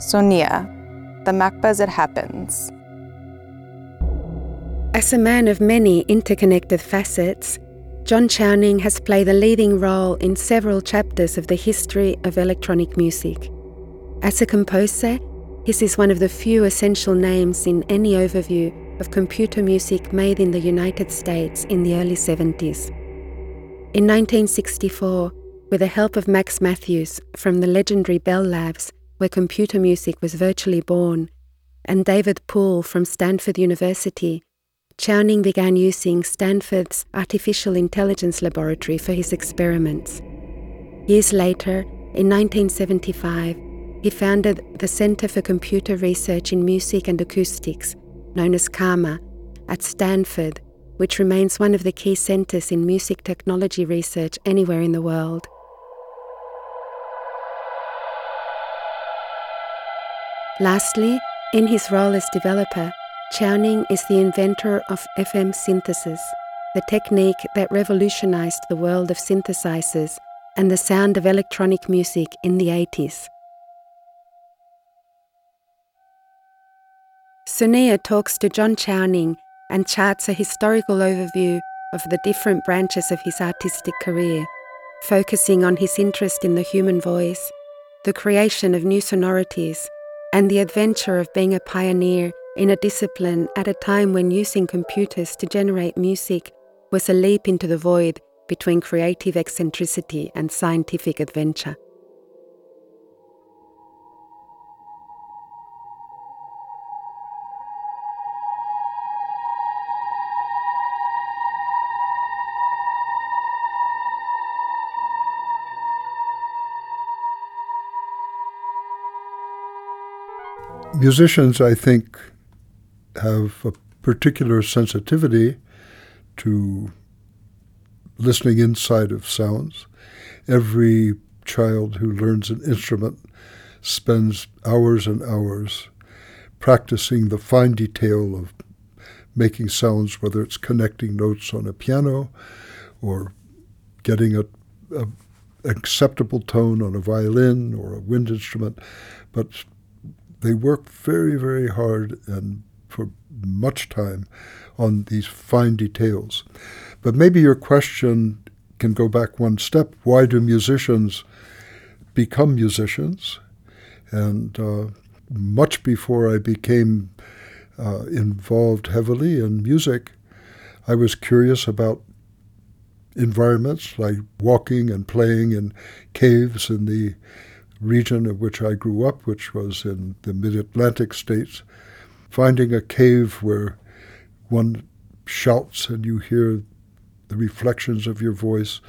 Sonia, the MACBA's It Happens. As a man of many interconnected facets, John Chowning has played a leading role in several chapters of the history of electronic music. As a composer, his is one of the few essential names in any overview of computer music made in the United States in the early 70s. In 1964, with the help of Max Mathews from the legendary Bell Labs, where computer music was virtually born, and David Poole from Stanford University, Chowning began using Stanford's Artificial Intelligence Laboratory for his experiments. Years later, in 1975, he founded the Center for Computer Research in Music and Acoustics, known as CCRMA, at Stanford, which remains one of the key centers in music technology research anywhere in the world. Lastly, in his role as developer, Chowning is the inventor of FM synthesis, the technique that revolutionized the world of synthesizers and the sound of electronic music in the 80s. Sonia talks to John Chowning and charts a historical overview of the different branches of his artistic career, focusing on his interest in the human voice, the creation of new sonorities, and the adventure of being a pioneer in a discipline at a time when using computers to generate music was a leap into the void between creative eccentricity and scientific adventure. Musicians, I think, have a particular sensitivity to listening inside of sounds. Every child who learns an instrument spends hours and hours practicing the fine detail of making sounds, whether it's connecting notes on a piano or getting a, a acceptable tone on a violin or a wind instrument. But they work very, very hard and for much time on these fine details. But maybe your question can go back one step. Why do musicians become musicians? And uh, much before I became uh, involved heavily in music, I was curious about environments like walking and playing in caves in the region of which I grew up, which was in the mid Atlantic states finding a cave where one shouts and you hear the reflections of your voice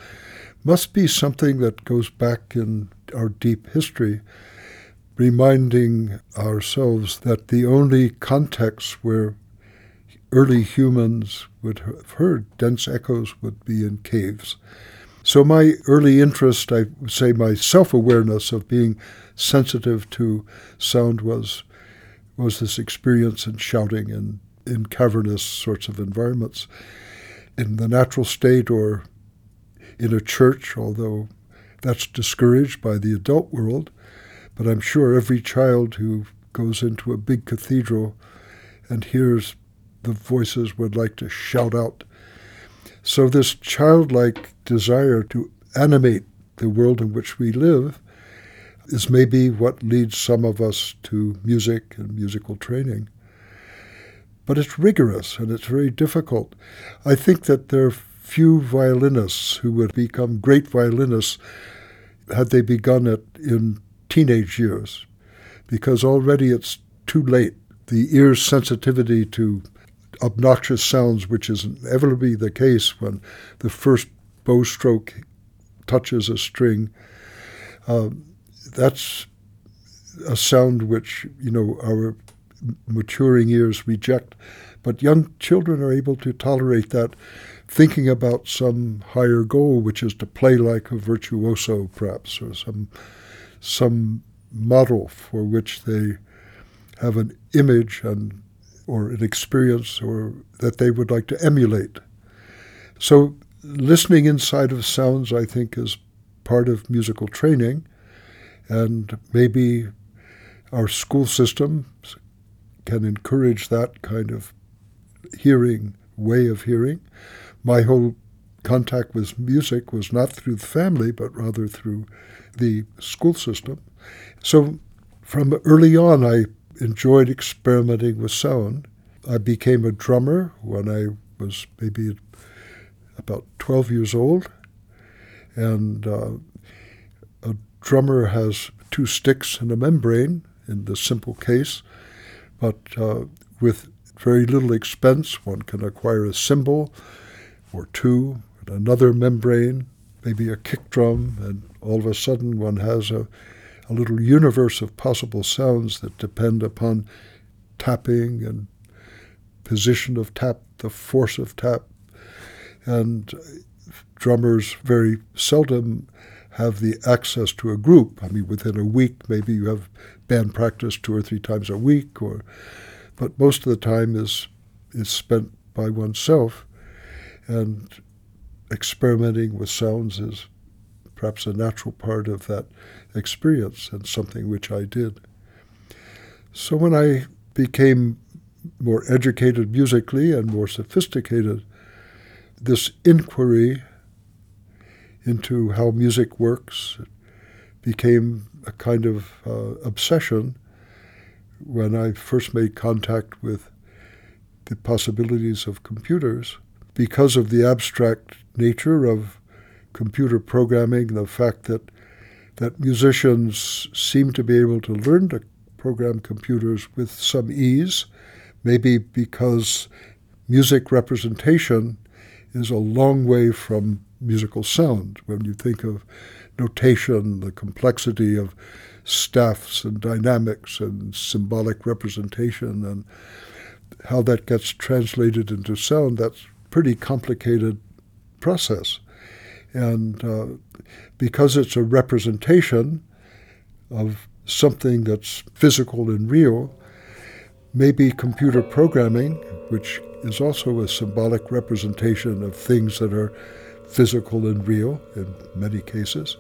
must be something that goes back in our deep history, reminding ourselves that the only context where early humans would have heard dense echoes would be in caves. So, my early interest, I say my self awareness of being sensitive to sound was was this experience in shouting in, in cavernous sorts of environments. In the natural state or in a church, although that's discouraged by the adult world, but I'm sure every child who goes into a big cathedral and hears the voices would like to shout out. So, this childlike desire to animate the world in which we live is maybe what leads some of us to music and musical training. But it's rigorous and it's very difficult. I think that there are few violinists who would become great violinists had they begun it in teenage years, because already it's too late. The ear's sensitivity to obnoxious sounds, which is inevitably the case when the first bow stroke touches a string, uh, that's a sound which you know our maturing ears reject, but young children are able to tolerate that, thinking about some higher goal, which is to play like a virtuoso, perhaps, or some some model for which they have an image and or an experience or that they would like to emulate. So listening inside of sounds, I think, is part of musical training. And maybe our school system can encourage that kind of hearing, way of hearing. My whole contact with music was not through the family, but rather through the school system. So from early on, I enjoyed experimenting with sound. I became a drummer when I was maybe about 12 years old. And uh, a drummer has two sticks and a membrane in the simple case, but uh, with very little expense, one can acquire a cymbal or two, another membrane, maybe a kick drum, and all of a sudden one has a, a little universe of possible sounds that depend upon tapping and position of tap, the force of tap. And drummers very seldom have the access to a group. I mean, within a week, maybe you have band practice two or three times a week, or but most of the time is is spent by oneself, and experimenting with sounds is perhaps a natural part of that experience and something which I did. So when I became more educated musically and more sophisticated, this inquiry into how music works became a kind of uh, obsession when I first made contact with the possibilities of computers. Because of the abstract nature of computer programming, the fact that that musicians seem to be able to learn to program computers with some ease, maybe because music representation is a long way from musical sound. When you think of notation, the complexity of staffs and dynamics and symbolic representation and how that gets translated into sound, that's pretty complicated process. And uh, because it's a representation of something that's physical and real, maybe computer programming, which is also a symbolic representation of things that are physical and real in many cases.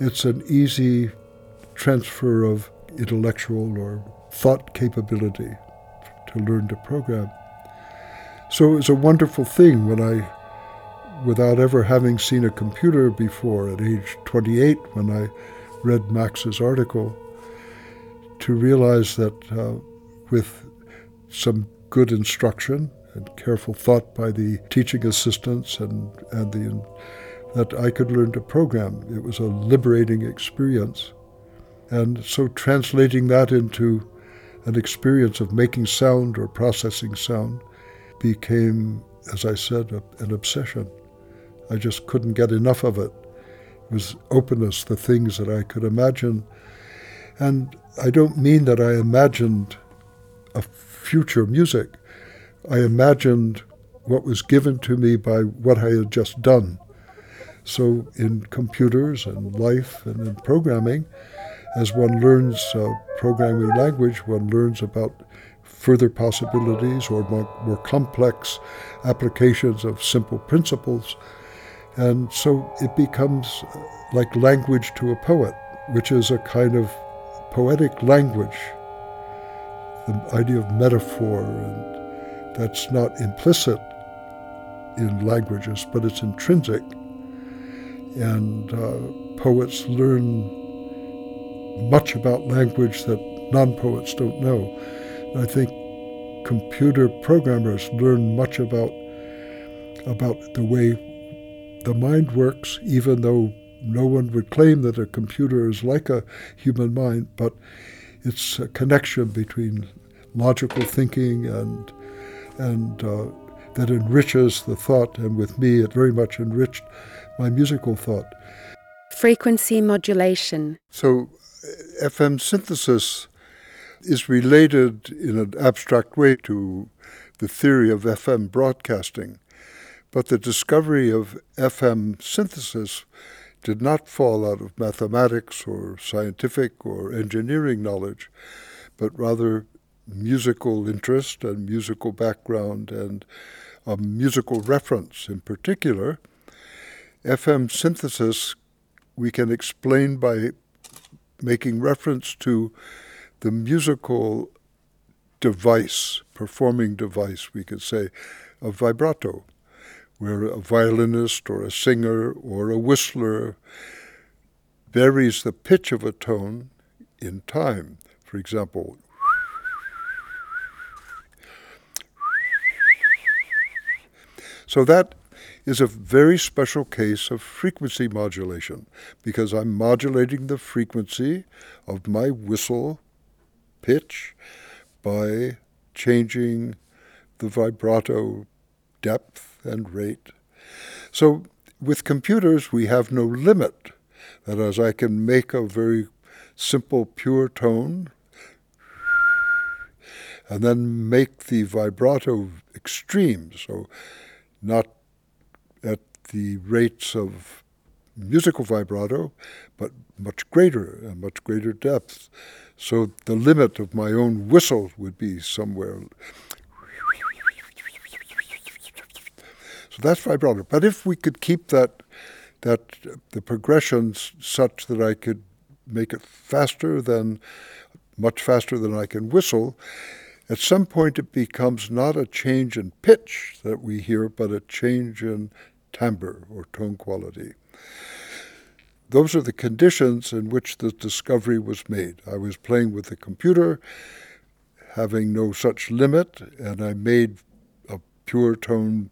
It's an easy transfer of intellectual or thought capability to learn to program. So it was a wonderful thing when I, without ever having seen a computer before at age 28, when I read Max's article, to realize that uh, with some good instruction and careful thought by the teaching assistants and, and the, that I could learn to program. It was a liberating experience. And so translating that into an experience of making sound or processing sound became, as I said, an obsession. I just couldn't get enough of it. It was openness, the things that I could imagine. And I don't mean that I imagined a future music. I imagined what was given to me by what I had just done. So, in computers and life and in programming, as one learns uh, programming language, one learns about further possibilities or more, more complex applications of simple principles. And so it becomes like language to a poet, which is a kind of poetic language. The idea of metaphor and that's not implicit in languages, but it's intrinsic. And uh, poets learn much about language that non poets don't know. And I think computer programmers learn much about, about the way the mind works, even though no one would claim that a computer is like a human mind, but it's a connection between logical thinking and and uh, that enriches the thought. And with me, it very much enriched my musical thought. Frequency modulation. So, FM synthesis is related in an abstract way to the theory of FM broadcasting. But the discovery of FM synthesis did not fall out of mathematics or scientific or engineering knowledge, but rather musical interest and musical background and a musical reference in particular, FM synthesis we can explain by making reference to the musical device, performing device, we could say, of vibrato, where a violinist or a singer or a whistler varies the pitch of a tone in time. For example, so that is a very special case of frequency modulation because I'm modulating the frequency of my whistle pitch by changing the vibrato depth and rate. So with computers, we have no limit. That is, I can make a very simple, pure tone and then make the vibrato extreme, so not at the rates of musical vibrato, but much greater and much greater depth. So the limit of my own whistle would be somewhere. So that's vibrato. But if we could keep that that the progressions such that I could make it faster than much faster than I can whistle, at some point it becomes not a change in pitch that we hear, but a change in timbre or tone quality. Those are the conditions in which the discovery was made. I was playing with the computer, having no such limit, and I made a pure tone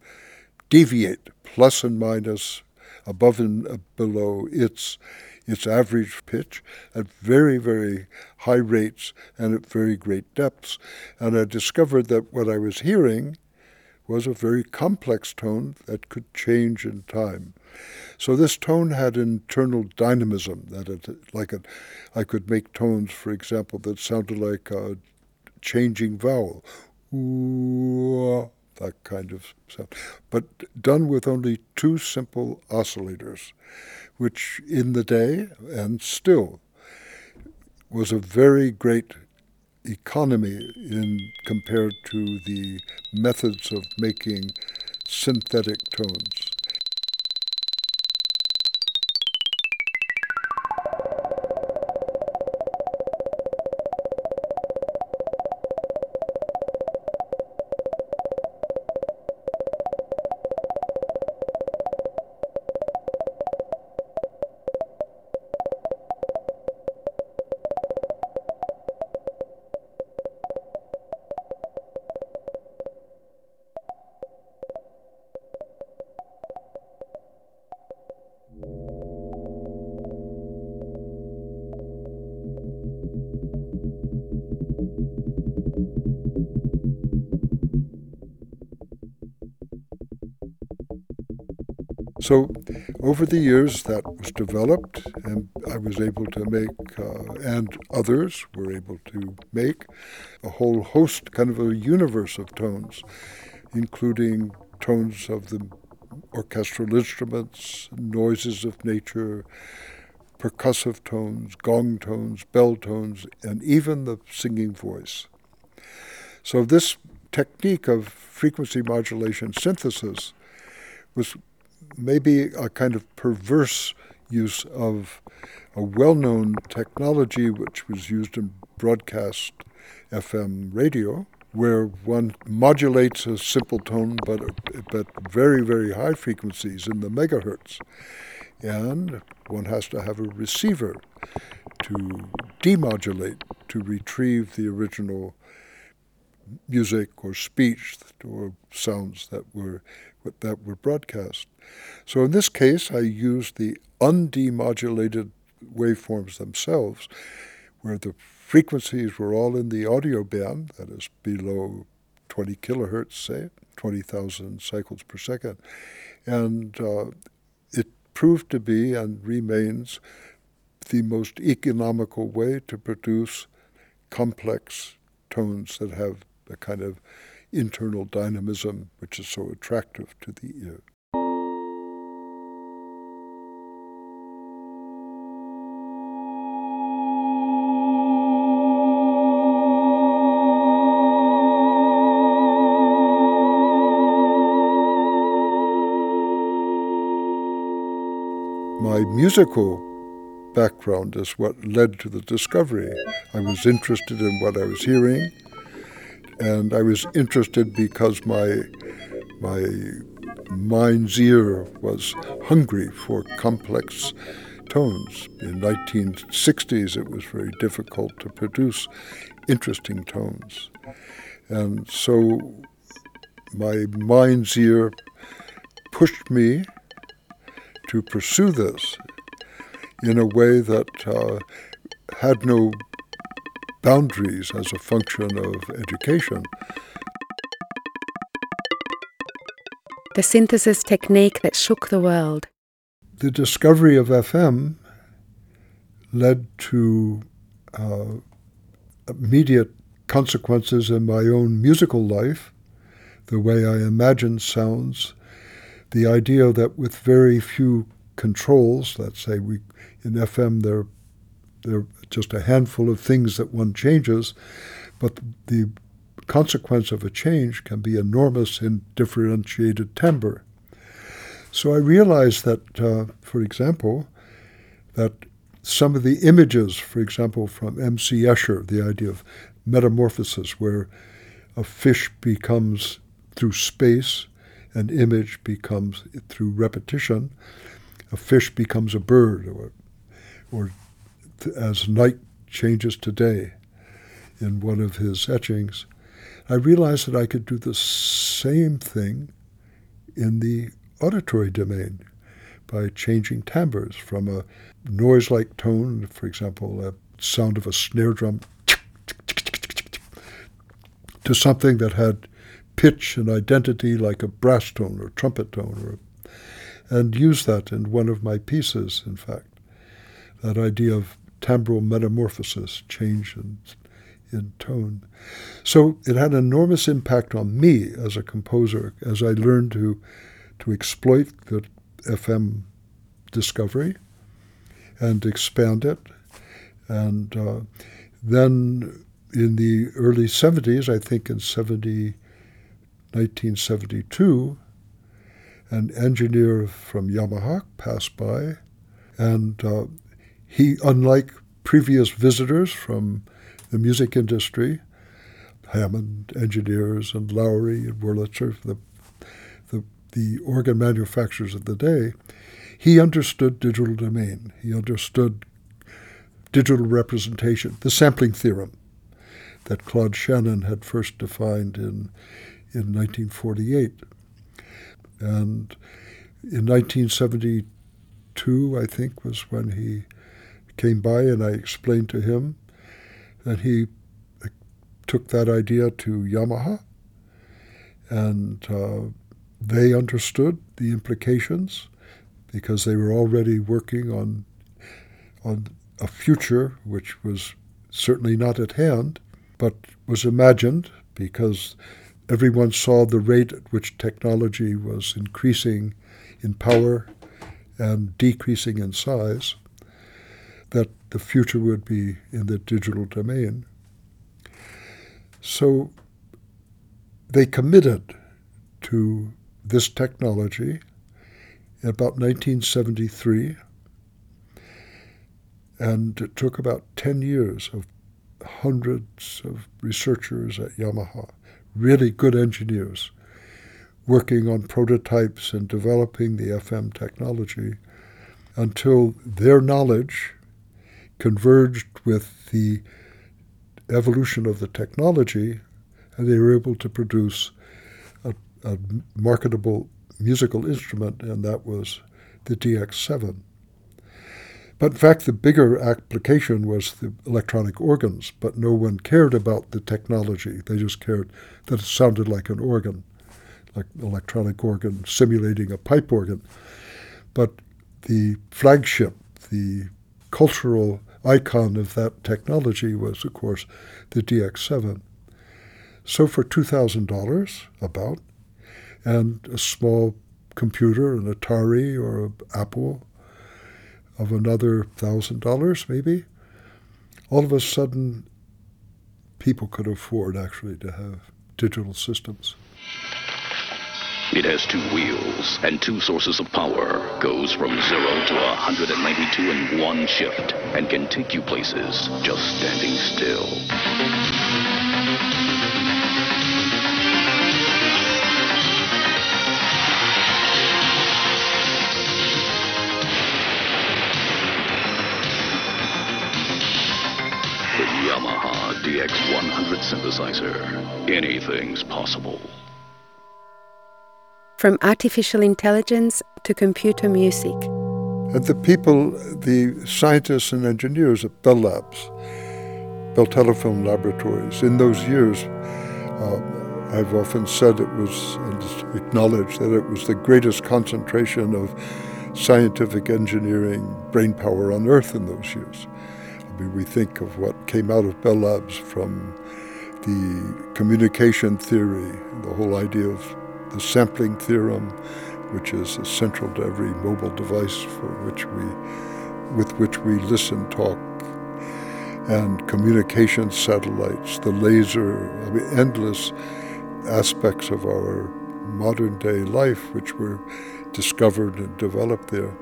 deviate, plus and minus, above and below its its average pitch at very, very high rates and at very great depths. And I discovered that what I was hearing was a very complex tone that could change in time. So this tone had internal dynamism that it, like it, I could make tones, for example, that sounded like a changing vowel, ooh, that kind of sound, but done with only two simple oscillators, which in the day and still was a very great economy in compared to the methods of making synthetic tones. So over the years, that was developed, and I was able to make, uh, and others were able to make, a whole host, kind of a universe of tones, including tones of the orchestral instruments, noises of nature, percussive tones, gong tones, bell tones, and even the singing voice. So this technique of frequency modulation synthesis was maybe a kind of perverse use of a well known technology which was used in broadcast FM radio, where one modulates a simple tone but at very, very high frequencies in the megahertz. And one has to have a receiver to demodulate, to retrieve the original music or speech or sounds that were that were broadcast. So in this case, I used the undemodulated waveforms themselves, where the frequencies were all in the audio band, that is below 20 kilohertz, say, 20,000 cycles per second. And uh, it proved to be and remains the most economical way to produce complex tones that have a kind of internal dynamism which is so attractive to the ear. My musical background is what led to the discovery. I was interested in what I was hearing, and I was interested because my my mind's ear was hungry for complex tones. In 1960s, it was very difficult to produce interesting tones, and so my mind's ear pushed me to pursue this in a way that uh, had no boundaries as a function of education. The synthesis technique that shook the world. The discovery of FM led to uh, immediate consequences in my own musical life, the way I imagine sounds, the idea that with very few controls, let's say we in FM there there are just a handful of things that one changes, but the consequence of a change can be enormous in differentiated timbre. So I realized that, uh, for example, that some of the images, for example, from M.C. Escher, the idea of metamorphosis, where a fish becomes through space, an image becomes through repetition, a fish becomes a bird, or, or as night changes to day in one of his etchings, I realized that I could do the same thing in the auditory domain by changing timbres from a noise like tone, for example, a sound of a snare drum, to something that had pitch and identity like a brass tone or trumpet tone, or, and use that in one of my pieces, in fact. That idea of timbral metamorphosis, change in, in tone. So it had enormous impact on me as a composer as I learned to, to exploit the FM discovery and expand it. And uh, then in the early 70s, I think in 70, 1972, an engineer from Yamaha passed by, and uh, he, unlike previous visitors from the music industry, Hammond engineers and Lowrey and Wurlitzer, the, the, the organ manufacturers of the day, he understood digital domain. He understood digital representation, the sampling theorem that Claude Shannon had first defined in, in 1948. And in 1972, I think, was when he came by and I explained to him, and he took that idea to Yamaha, and uh, they understood the implications because they were already working on on a future which was certainly not at hand, but was imagined because everyone saw the rate at which technology was increasing in power and decreasing in size that the future would be in the digital domain. So they committed to this technology in about 1973, and it took about 10 years of hundreds of researchers at Yamaha, really good engineers, working on prototypes and developing the FM technology until their knowledge converged with the evolution of the technology, and they were able to produce a, a marketable musical instrument, and that was the DX7. But in fact, the bigger application was the electronic organs, but no one cared about the technology. They just cared that it sounded like an organ, like electronic organ simulating a pipe organ. But the flagship, the cultural icon of that technology was, of course, the DX7. So for $2,000, about, and a small computer, an Atari or an Apple of another $1,000 maybe, all of a sudden people could afford actually to have digital systems. It has two wheels and two sources of power, goes from zero to 192 in one shift, and can take you places just standing still. The Yamaha DX100 synthesizer. Anything's possible. From artificial intelligence to computer music. And the people, the scientists and engineers at Bell Labs, Bell Telephone Laboratories, in those years, uh, I've often said it was, and acknowledged that it was the greatest concentration of scientific engineering brain power on Earth in those years. I mean, we think of what came out of Bell Labs from the communication theory, the whole idea of the sampling theorem, which is central to every mobile device for which we, with which we listen, talk, and communication satellites, the laser, I mean, endless aspects of our modern day life which were discovered and developed there.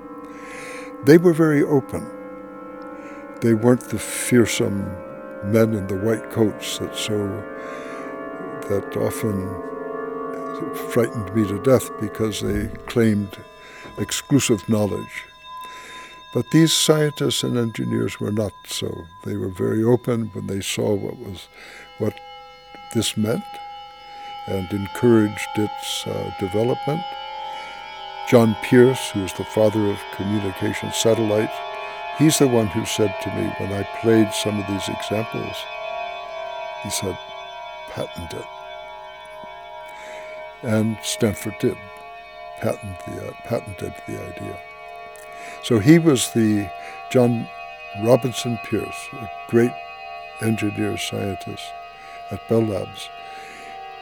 They were very open. They weren't the fearsome men in the white coats that so that often frightened me to death because they claimed exclusive knowledge. But these scientists and engineers were not so. They were very open when they saw what was what this meant and encouraged its uh, development. John Pierce, who is the father of communication satellites, he's the one who said to me when I played some of these examples, he said, patent it. And Stanford did, patent the, uh, patented the idea. So he was the John Robinson Pierce, a great engineer scientist at Bell Labs,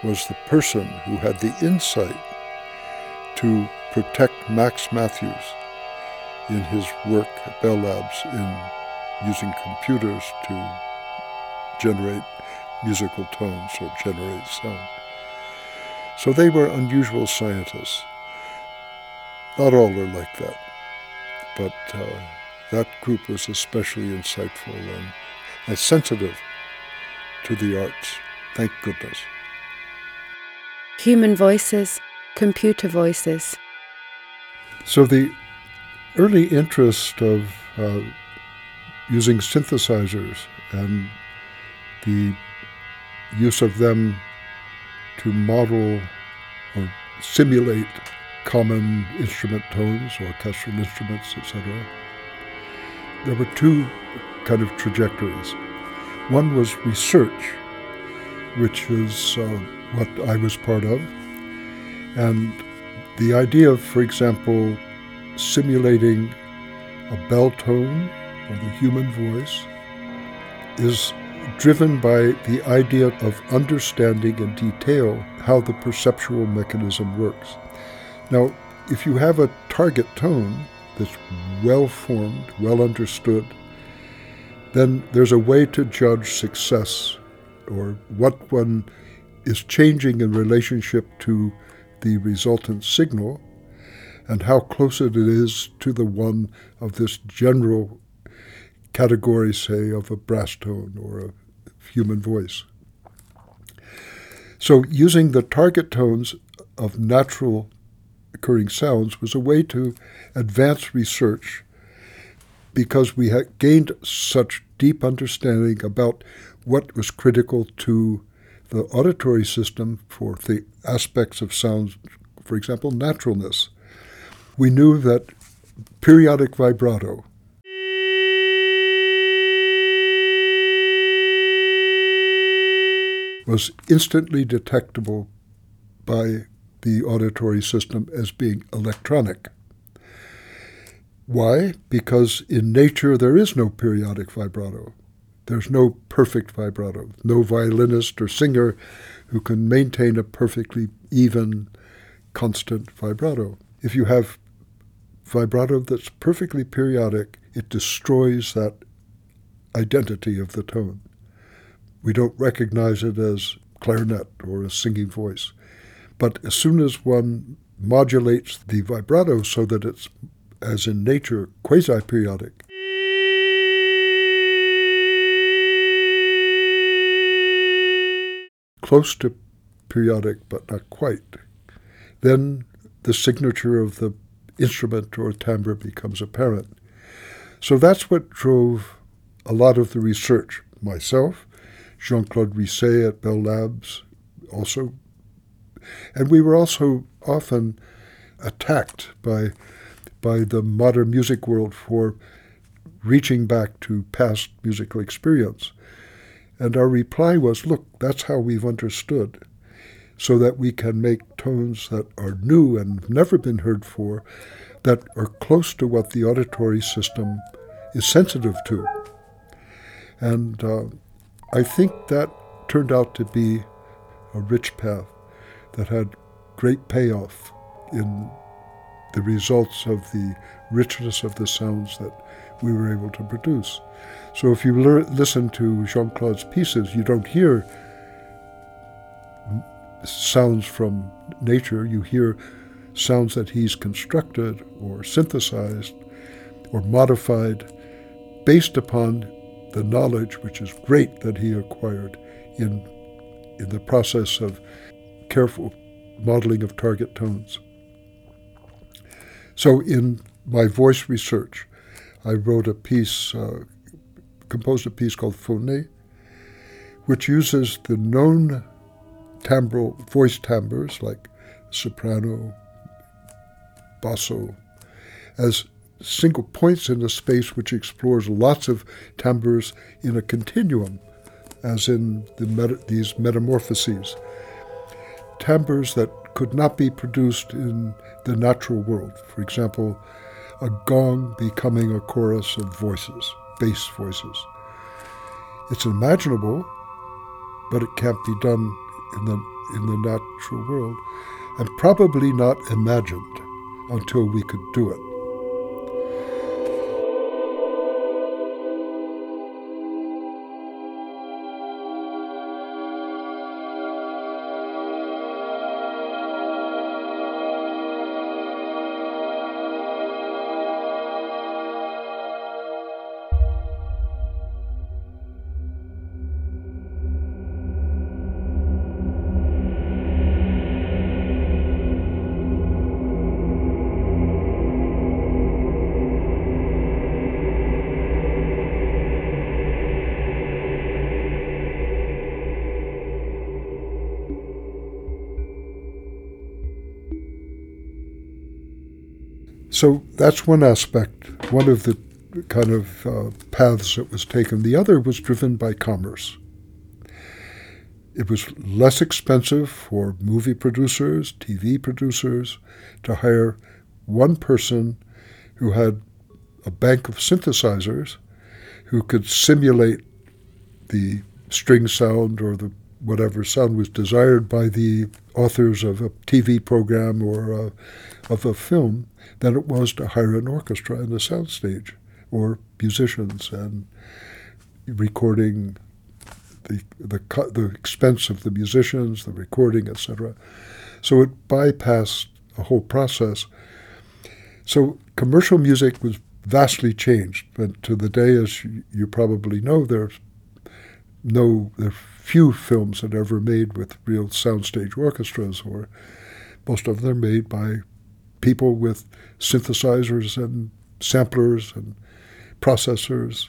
was the person who had the insight to protect Max Mathews in his work at Bell Labs in using computers to generate musical tones or generate sound. So they were unusual scientists. Not all are like that, but uh, that group was especially insightful and, and sensitive to the arts. Thank goodness. Human voices, computer voices. So the early interest of uh, using synthesizers and the use of them to model or simulate common instrument tones, or orchestral instruments, etc. There were two kind of trajectories. One was research, which is uh, what I was part of, and the idea of, for example, simulating a bell tone or the human voice is driven by the idea of understanding in detail how the perceptual mechanism works. Now, if you have a target tone that's well formed, well understood, then there's a way to judge success or what one is changing in relationship to the resultant signal and how close it is to the one of this general category, say, of a brass tone or a human voice. So, using the target tones of natural occurring sounds was a way to advance research because we had gained such deep understanding about what was critical to the auditory system for the aspects of sounds, for example, naturalness. We knew that periodic vibrato, was instantly detectable by the auditory system as being electronic. Why? Because in nature there is no periodic vibrato. There's no perfect vibrato, no violinist or singer who can maintain a perfectly even, constant vibrato. If you have vibrato that's perfectly periodic, it destroys that identity of the tone. We don't recognize it as clarinet or a singing voice But as soon as one modulates the vibrato so that it's, as in nature, quasi periodic, close to periodic but not quite, then the signature of the instrument or timbre becomes apparent. So that's what drove a lot of the research. Myself, Jean Claude Risset at Bell Labs, also. And we were also often attacked by, by the modern music world for reaching back to past musical experience. And our reply was look, that's how we've understood, so that we can make tones that are new and never been heard for, that are close to what the auditory system is sensitive to. And uh, I think that turned out to be a rich path that had great payoff in the results of the richness of the sounds that we were able to produce. So if you listen to Jean Claude's pieces, you don't hear sounds from nature, you hear sounds that he's constructed or synthesized or modified based upon the knowledge, which is great, that he acquired in, in the process of careful modeling of target tones. So, in my voice research, I wrote a piece, uh, composed a piece called Phoné, which uses the known timbral, voice timbres like soprano, basso, as single points in the space which explores lots of timbres in a continuum, as in the these metamorphoses. Timbres that could not be produced in the natural world. For example, a gong becoming a chorus of voices, bass voices. It's imaginable, but it can't be done in the, in the natural world, and probably not imagined until we could do it. So that's one aspect, one of the kind of uh, paths that was taken. The other was driven by commerce. It was less expensive for movie producers, TV producers, to hire one person who had a bank of synthesizers who could simulate the string sound or the whatever sound was desired by the authors of a TV program or a, of a film than it was to hire an orchestra and a soundstage or musicians and recording the, the, the expense of the musicians, the recording, etc. So it bypassed a whole process. So commercial music was vastly changed, but to the day, as you probably know, there's no there are few films that are ever made with real soundstage orchestras, or most of them are made by people with synthesizers and samplers and processors.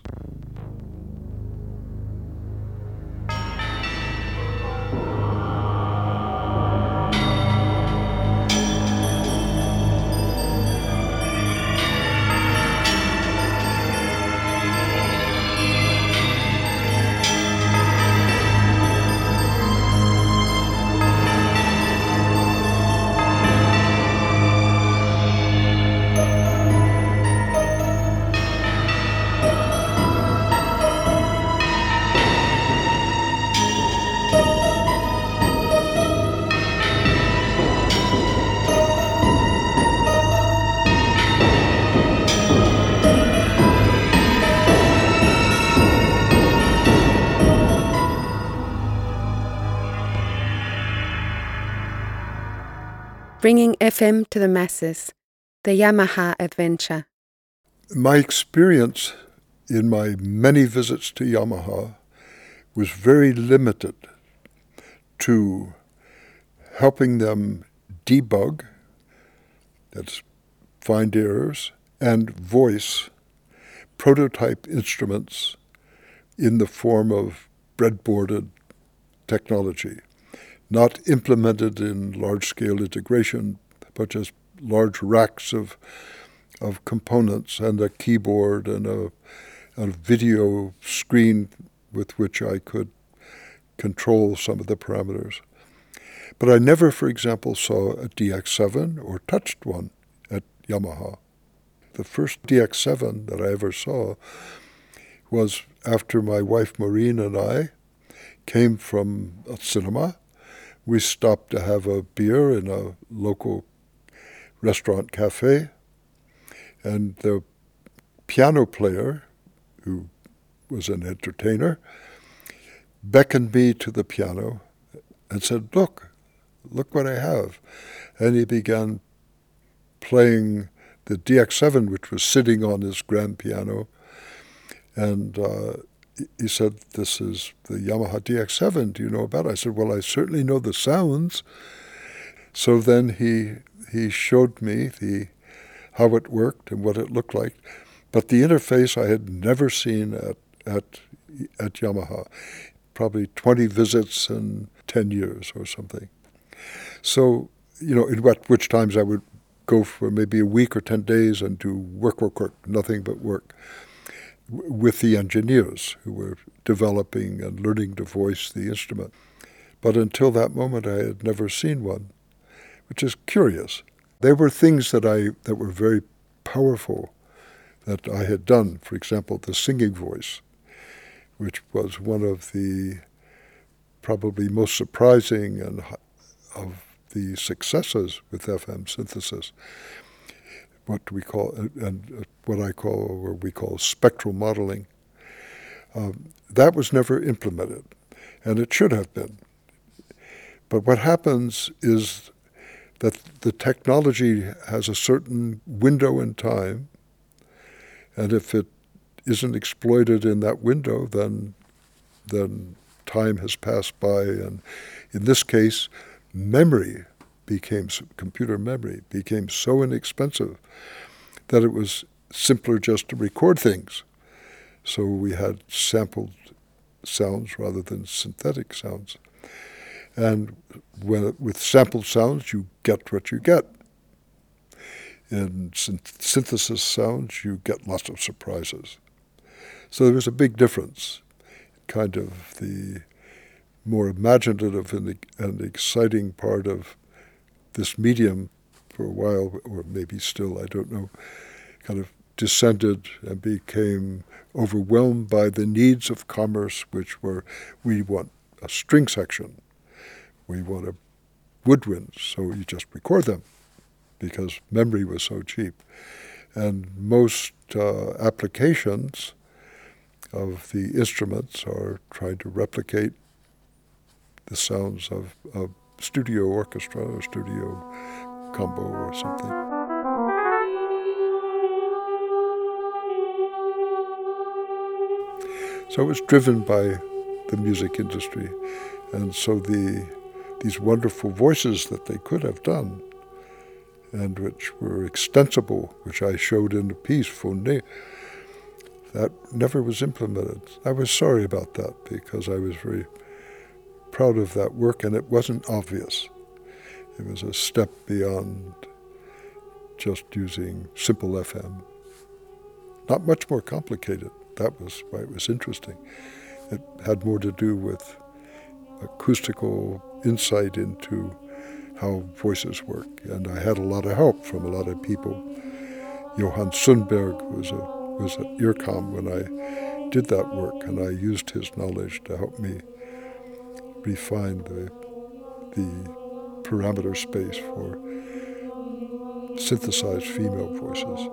Bringing FM to the masses, the Yamaha adventure. My experience in my many visits to Yamaha was very limited to helping them debug, that's find errors, and voice prototype instruments in the form of breadboarded technology, not implemented in large scale integration, but just large racks of, of components and a keyboard and a, a video screen with which I could control some of the parameters. But I never, for example, saw a DX7 or touched one at Yamaha. The first DX7 that I ever saw was after my wife Maureen and I came from a cinema. We stopped to have a beer in a local restaurant cafe, and the piano player, who was an entertainer, beckoned me to the piano and said, Look, look what I have. And he began playing the DX7, which was sitting on his grand piano. And uh, he said, This is the Yamaha DX7. Do you know about it? I said, Well, I certainly know the sounds. So then he, he showed me the, how it worked and what it looked like. But the interface I had never seen at, at, at Yamaha. Probably 20 visits in 10 years or something. So, you know, in what, which times I would go for maybe a week or 10 days and do work, work, work, nothing but work with the engineers who were developing and learning to voice the instrument. But until that moment, I had never seen one, which is curious. There were things that I that were very powerful that I had done. For example, the singing voice, which was one of the probably most surprising and of the successes with FM synthesis what we call and what I call or we call spectral modeling. Um, that was never implemented, and it should have been. But what happens is that the technology has a certain window in time, and if it isn't exploited in that window, then then time has passed by, and in this case, memory became computer memory became so inexpensive that it was simpler just to record things. So we had sampled sounds rather than synthetic sounds. And when, with sampled sounds, you get what you get. In synth- synthesis sounds, you get lots of surprises. So there was a big difference, kind of the more imaginative and, and exciting part of this medium for a while, or maybe still, I don't know, kind of descended and became overwhelmed by the needs of commerce, which were we want a string section, we want a woodwind, so you just record them because memory was so cheap. And most uh, applications of the instruments are trying to replicate the sounds of, of studio orchestra or studio combo or something. So it was driven by the music industry, and so the these wonderful voices that they could have done, and which were extensible, which I showed in the piece, Phoné, that never was implemented. I was sorry about that because I was very proud of that work, and it wasn't obvious. It was a step beyond just using simple FM. Not much more complicated. That was why it was interesting. It had more to do with acoustical insight into how voices work. And I had a lot of help from a lot of people. Johan Sundberg was, a, was at IRCAM when I did that work, and I used his knowledge to help me refine the, the parameter space for synthesized female voices.